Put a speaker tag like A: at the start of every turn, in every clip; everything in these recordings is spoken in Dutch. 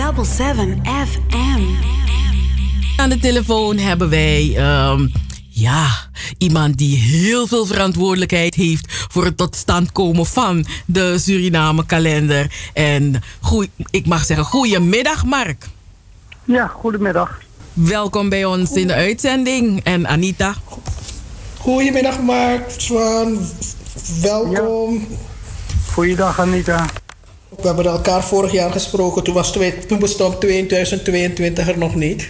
A: FM.
B: Aan de telefoon hebben wij ehm, ja, iemand die heel veel verantwoordelijkheid heeft voor het tot stand komen van de Suriname kalender. En goeie, ik mag zeggen, goedemiddag Mark.
C: Ja, goedemiddag.
B: Welkom bij ons in de uitzending. En Anita.
D: Goedemiddag Mark, Zwan. Welkom.
C: Goeiedag Anita.
D: We hebben elkaar vorig jaar gesproken. Toen, was twee, toen bestond 2022 er nog niet.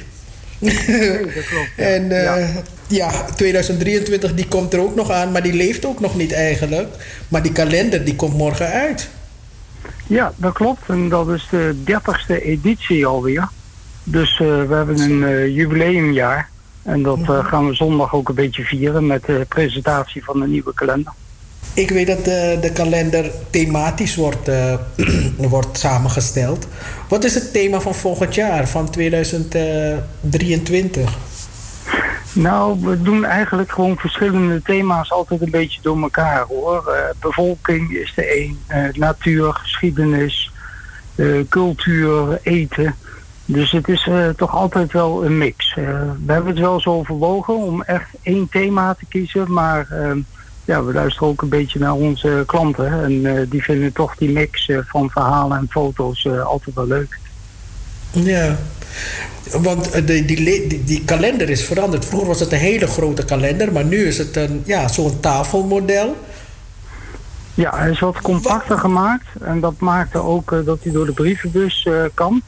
C: Nee, dat klopt. Ja.
D: En eh,
C: Ja.
D: ja. 2023 die komt er ook nog aan, maar die leeft ook nog niet eigenlijk. Maar die kalender die komt morgen uit.
C: Ja, dat klopt. En dat is de 30ste editie alweer. Dus eh, we hebben een eh, jubileumjaar. En dat gaan we zondag ook een beetje vieren met de presentatie van de nieuwe kalender.
D: Ik weet dat de, de kalender thematisch wordt, eh, wordt samengesteld. Wat is het thema van volgend jaar, van 2023?
C: Nou, we doen eigenlijk gewoon verschillende thema's altijd een beetje door elkaar hoor. Eh, bevolking is de een, eh, natuur, geschiedenis, eh, cultuur, eten. Dus het is eh, toch altijd wel een mix. Eh, we hebben het wel zo overwogen om echt één thema te kiezen, maar eh, ja, we luisteren ook een beetje naar onze klanten. En eh, die vinden toch die mix eh, van verhalen en foto's eh, altijd wel leuk.
D: Ja, want die, die, die, die kalender is veranderd. Vroeger was het een hele grote kalender, maar nu is het een, ja, zo'n tafelmodel.
C: Ja, hij is wat compacter gemaakt. En dat maakte ook dat hij door de brievenbus kan.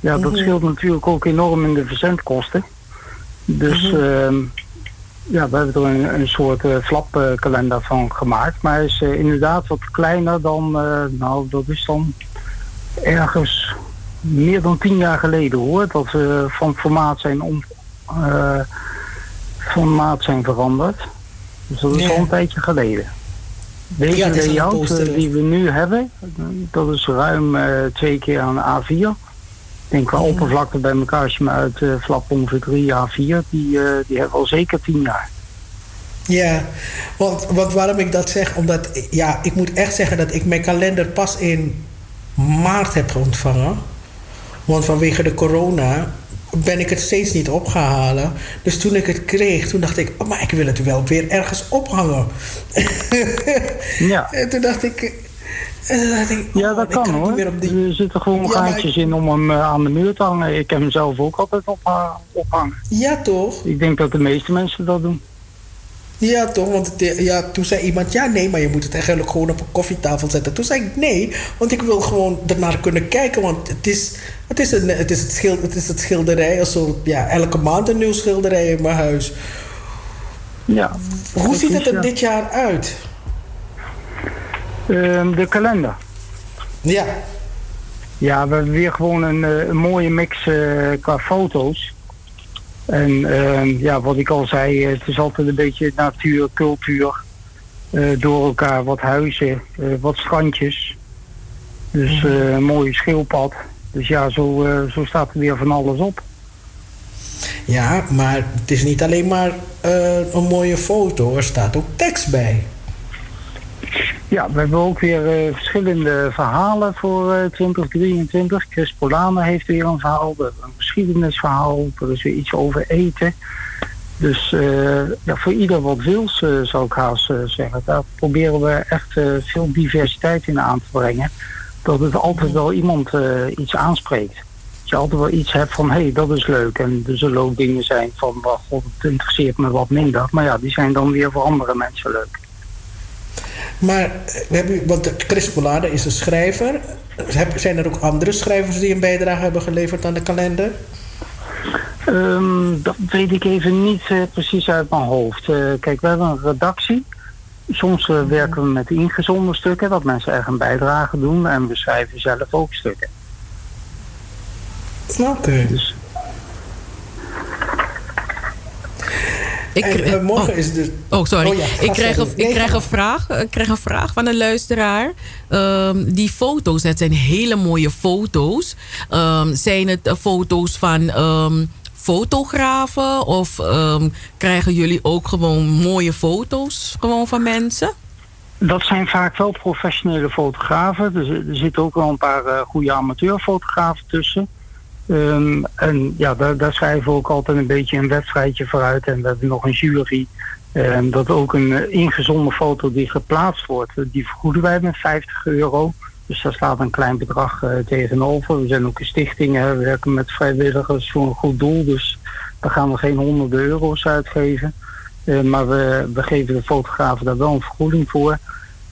C: Ja, dat
D: Mhm.
C: scheelt natuurlijk ook enorm in de verzendkosten. Dus
D: Mhm.
C: ehm, ja, we hebben er een, een soort eh, flapkalender van gemaakt. Maar hij is eh, inderdaad wat kleiner dan, eh, nou dat is dan ergens meer dan tien jaar geleden hoor. Dat we van formaat zijn, om, eh, van maat zijn veranderd. Dus dat is
D: Ja.
C: al een tijdje geleden. Deze
D: Ja, een
C: layout die we nu hebben, dat is ruim twee keer aan A4. Ik denk qua oppervlakte bij elkaar, als je me uit flap ongeveer 3 A4, die, eh, die hebben al zeker 10 jaar.
D: Ja, want, want waarom ik dat zeg? Omdat, ja, ik moet echt zeggen dat ik mijn kalender pas in maart heb ontvangen. Want vanwege de corona ben ik het steeds niet opgehaald. Dus toen ik het kreeg, toen dacht ik, oh, maar ik wil het wel weer ergens ophangen.
C: Ja.
D: En toen dacht ik, en dacht ik
C: Ja,
D: oh,
C: dat
D: ik
C: kan
D: niet
C: hoor.
D: meer op die-
C: Er zitten gewoon
D: Ja,
C: gaatjes in om hem eh, aan de muur te hangen. Ik heb hem zelf ook altijd op, eh, ophangen.
D: Ja, toch?
C: Ik denk dat de meeste mensen dat doen.
D: Ja, toch? Want het, ja, toen zei iemand, ja, nee, maar je moet het eigenlijk gewoon op een koffietafel zetten. Toen zei ik, nee, want ik wil gewoon ernaar kunnen kijken. Want het is het, is een, het, is het, schil, het, is het schilderij, een soort, ja, elke maand een nieuw schilderij in mijn huis.
C: Ja.
D: Hoe ziet het er
C: ja.
D: dit jaar uit?
C: Ehm, de kalender.
D: Ja,
C: Ja, we hebben weer gewoon een, eh, een mooie mix eh, qua foto's. En ehm, ja, wat ik al zei, eh, het is altijd een beetje natuur, cultuur. door elkaar wat huizen, wat strandjes. Dus eh, een mooie schildpad. Dus ja, zo, zo staat er weer van alles op.
D: ja, maar het is niet alleen maar een mooie foto. Er staat ook tekst bij.
C: Ja, we hebben ook weer eh, verschillende verhalen voor eh, 2023. Chris Polane heeft weer een verhaal, een geschiedenisverhaal, er is weer iets over eten. Dus eh, voor ieder wat wils, eh, zou ik haast eh, zeggen. Daar proberen we echt eh, veel diversiteit in aan te brengen. Dat het altijd wel iemand eh, iets aanspreekt. Dat je altijd wel iets hebt van, hé, hey, dat is leuk. En er zullen ook dingen zijn van, god, het interesseert me wat minder. Maar ja, die zijn dan weer voor andere mensen leuk.
D: Maar eh, we hebben, want Chris Pollade is een schrijver. Zijn er ook andere schrijvers die een bijdrage hebben geleverd aan de kalender?
C: Ehm, dat weet ik even niet eh, precies uit mijn hoofd. Eh, kijk, we hebben een redactie. Soms eh, werken we met ingezonden stukken, dat mensen echt een bijdrage doen. En we schrijven zelf ook stukken.
D: Oké.
C: Dus
B: Ik,
D: En, eh, morgen
B: oh.
D: is de...
B: Oh, sorry.
D: Oh ja,
B: ik krijg, een,
D: Nee,
B: ik, krijg een vraag, ik krijg een vraag van een luisteraar. Ehm, die foto's, het zijn hele mooie foto's. Ehm, zijn het eh, foto's van ehm, fotografen? Of ehm, krijgen jullie ook gewoon mooie foto's gewoon van mensen?
C: Dat zijn vaak wel professionele fotografen. Er, er zitten ook wel een paar uh, goede amateurfotografen tussen. Um, en ja, daar, daar, schrijven we ook altijd een beetje een wedstrijdje vooruit. En we hebben nog een jury. Um, dat ook een ingezonden foto die geplaatst wordt, die vergoeden wij met 50 euro. Dus daar staat een klein bedrag uh, tegenover. We zijn ook een stichting, hè. we werken met vrijwilligers voor een goed doel. Dus daar gaan we geen honderden euro's uitgeven. Uh, maar we, we geven de fotografen daar wel een vergoeding voor.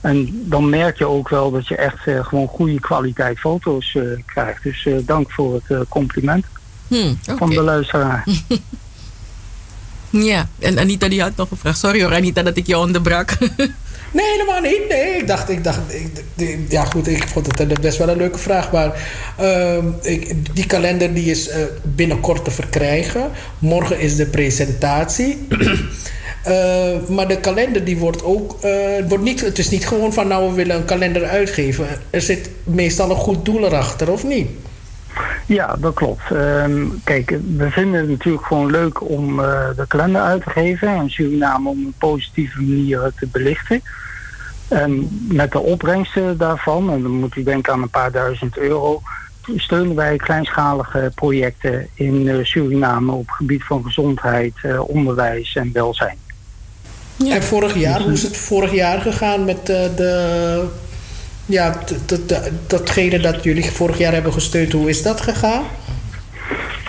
C: En dan merk je ook wel dat je echt uh, gewoon goede kwaliteit foto's krijgt. Dus dank voor het compliment
B: hmm, okay.
C: van de luisteraar.
B: ja, en Anita die had nog een vraag. Sorry hoor Anita dat ik je onderbrak.
D: Nee, helemaal niet. Nee, ik dacht, ik dacht, ik, ja goed, ik vond het best wel een leuke vraag. Maar uh, ik, die kalender die is uh, binnenkort te verkrijgen. Morgen is de presentatie. uh, maar de kalender die wordt ook, wordt niet, het is niet gewoon van nou we willen een kalender uitgeven. Er zit meestal een goed doel erachter, of niet?
C: Ja, dat klopt. Um, kijk, we vinden het natuurlijk gewoon leuk om uh, de kalender uit te geven en Suriname op een positieve manier te belichten. En met de opbrengsten daarvan, en dan moet u denken aan een paar duizend euro, steunen wij kleinschalige projecten in Suriname op het gebied van gezondheid, onderwijs en welzijn.
D: Ja. En vorig jaar, hoe is het vorig jaar gegaan met de ja, datgene dat jullie vorig jaar hebben gesteund, hoe is dat gegaan?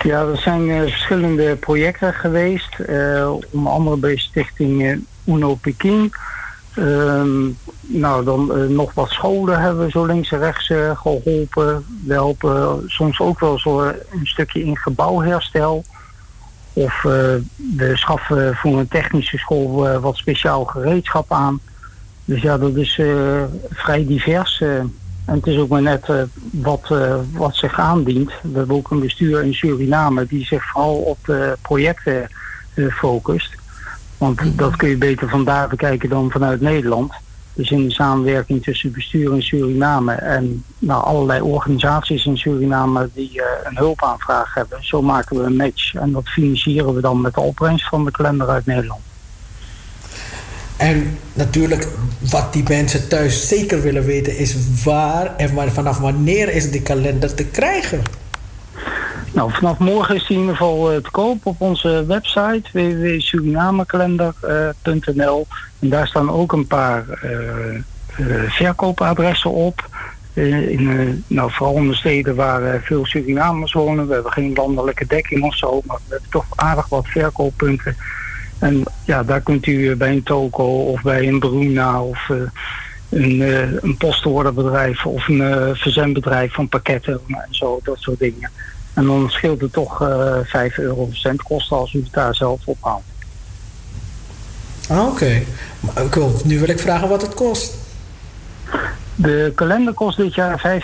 C: Ja, er zijn uh, verschillende projecten geweest. Uh, onder andere bij stichting Uno Peking. Ehm, nou, dan uh, nog wat scholen hebben we zo links en rechts geholpen. We helpen soms ook wel zo een stukje in gebouwherstel. Of we schaffen voor een technische school wat speciaal gereedschap aan. Dus ja, dat is uh, vrij divers. Uh, en het is ook maar net uh, wat, wat zich aandient. We hebben ook een bestuur in Suriname die zich vooral op de projecten focust. Want -hmm. dat kun je beter vandaar bekijken dan vanuit Nederland. Dus in de samenwerking tussen bestuur in Suriname en nou, allerlei organisaties in Suriname die een hulpaanvraag hebben. Zo maken we een match en dat financieren we dan met de opbrengst van de kalender uit Nederland.
D: En natuurlijk, wat die mensen thuis zeker willen weten, is waar en vanaf wanneer is die kalender te krijgen?
C: Nou, vanaf morgen is die in ieder geval uh, te koop op onze website www.surinamekalender.nl. En daar staan ook een paar uh, verkoopadressen op. in, nou, vooral in de steden waar veel Surinamers wonen. We hebben geen landelijke dekking of zo, maar we hebben toch aardig wat verkooppunten. En ja, daar kunt u bij een toko of bij een Bruna of een, uh, een postorderbedrijf of een uh, verzendbedrijf van pakketten en zo, dat soort dingen. En dan scheelt het toch 5 euro verzendkosten als u het daar zelf ophaalt.
D: Ah, oké. Okay. Nu wil ik vragen wat het kost.
C: De kalender kost dit jaar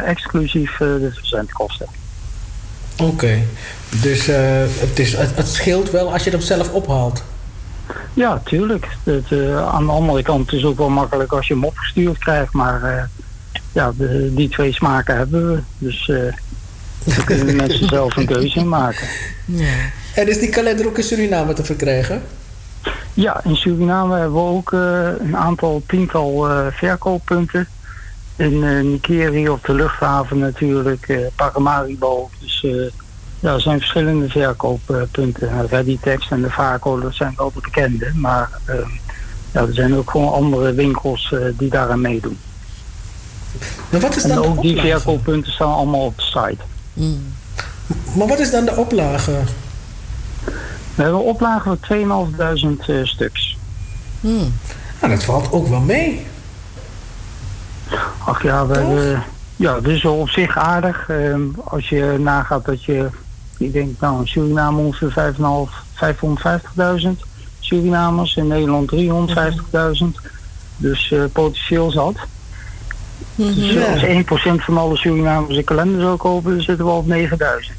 C: 15,95 exclusief de verzendkosten.
D: Oké. Okay. Dus uh, het, is, het, het, scheelt wel als je het zelf ophaalt.
C: Ja, tuurlijk. Het, uh, aan de andere kant is het ook wel makkelijk als je hem opgestuurd krijgt. Maar uh, ja, de, die twee smaken hebben we. Dus dan kunnen mensen zelf een keuze in maken.
D: Ja. En is die kalender ook in Suriname te verkrijgen?
C: Ja, in Suriname hebben we ook een aantal tiental verkooppunten. In Nikeri op de luchthaven natuurlijk, Paramaribo. Dus ja, er zijn verschillende verkooppunten. Readytext en de Vaco, dat zijn wel de bekende. Maar uh, ja, er zijn ook gewoon andere winkels uh, die daaraan meedoen.
D: Maar wat is dan
C: en ook die verkooppunten staan allemaal op de site.
D: Mm. Maar wat is dan de oplage?
C: We hebben een oplage van 2.500 uh, stuks.
D: Mm. Nou, dat valt ook wel mee.
C: Ach ja, we hebben, ja, dat is wel op zich aardig. Uh, als je nagaat dat je ik denk, nou, in Suriname ongeveer 550.000 Surinamers. In Nederland 350.000. Dus uh, potentieel zat. Dus uh, als 1% van alle Surinamers een kalender zou kopen, dan zitten we op 9000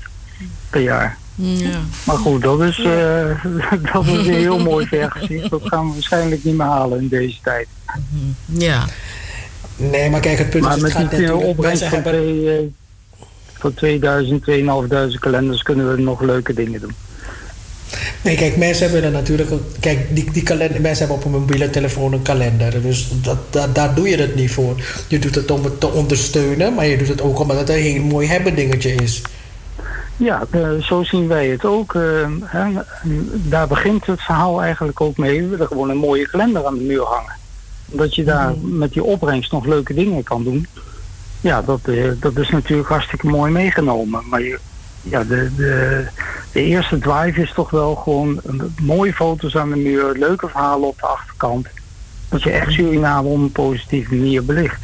C: per jaar.
B: Ja.
C: Maar goed, dat is, uh, dat is een heel mooi vergezicht. Dat gaan we waarschijnlijk niet meer halen in deze tijd.
B: Ja.
D: Nee, maar kijk, het punt
C: maar
D: is...
C: met
D: het
C: die opbrengst van twee, voor 2000, 2500 kalenders kunnen we nog leuke dingen doen.
D: Nee, kijk, mensen hebben er natuurlijk... Kijk, die, die kalender, mensen hebben op een mobiele telefoon een kalender. Dus dat, dat, daar doe je het niet voor. Je doet het om het te ondersteunen, maar je doet het ook omdat het een heel mooi hebben dingetje is.
C: Ja, zo zien wij het ook. Uh, hè, daar begint het verhaal eigenlijk ook mee. We willen gewoon een mooie kalender aan de muur hangen. Dat je daar mhm. met die opbrengst nog leuke dingen kan doen. Ja, dat, uh, dat is natuurlijk hartstikke mooi meegenomen. Maar je, ja, de, de, de eerste drive is toch wel gewoon mooie foto's aan de muur, leuke verhalen op de achterkant. Dat je echt Suriname op een positieve manier belicht.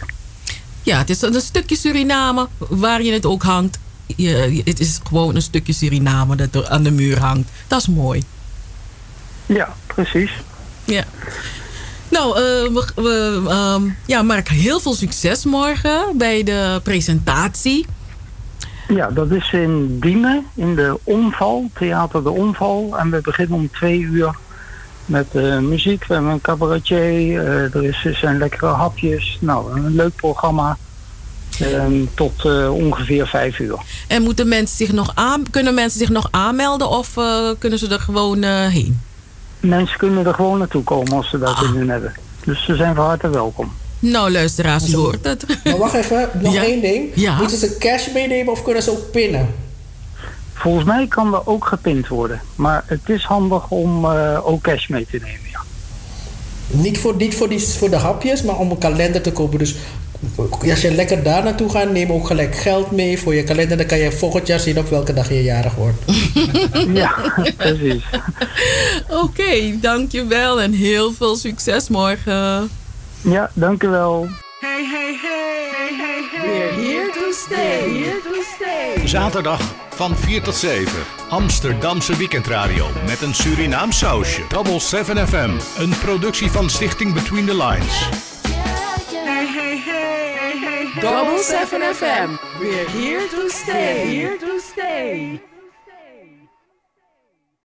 B: Ja, het is een stukje Suriname waar je het ook hangt. Je, het is gewoon een stukje Suriname dat er aan de muur hangt. Dat is mooi.
C: Ja, precies.
B: Ja. Nou, uh, we, we uh, ja, Mark, heel veel succes morgen bij de presentatie.
C: Ja, dat is in Diemen, in de Omval, Theater de Omval. En we beginnen om twee uur met uh, muziek. We hebben een cabaretier, uh, er is, zijn lekkere hapjes. Nou, een leuk programma. Ehm, tot uh, ongeveer vijf uur.
B: En moeten mensen zich nog aan, kunnen mensen zich nog aanmelden of kunnen ze er gewoon heen?
C: Mensen kunnen er gewoon naartoe komen als ze dat ah. in hebben. Dus ze zijn van harte welkom.
B: Nou, luisteraars, u hoort het.
D: Maar wacht even, nog één ding. Moeten ze cash meenemen of kunnen ze ook pinnen?
C: Volgens mij kan er ook gepind worden. Maar het is handig om uh, ook cash mee te nemen, ja.
D: Niet, voor, niet voor, die, voor de hapjes, maar om een kalender te kopen. Dus als je lekker daar naartoe gaat, neem ook gelijk geld mee voor je kalender. Dan kan je volgend jaar zien op welke dag je jarig wordt.
C: ja, precies.
B: Oké, okay, dankjewel en heel veel succes morgen.
C: Ja, dank u wel.
A: Hey, hey, hey, hey, hey, hey. We're here to stay, here to stay. Zaterdag van 4 tot 7. Amsterdamse weekendradio met een Surinaam sausje. Double 7 FM, een productie van Stichting Between the Lines. Hey, hey, hey, hey, hey. Double 7 FM. We're here to stay, here to stay.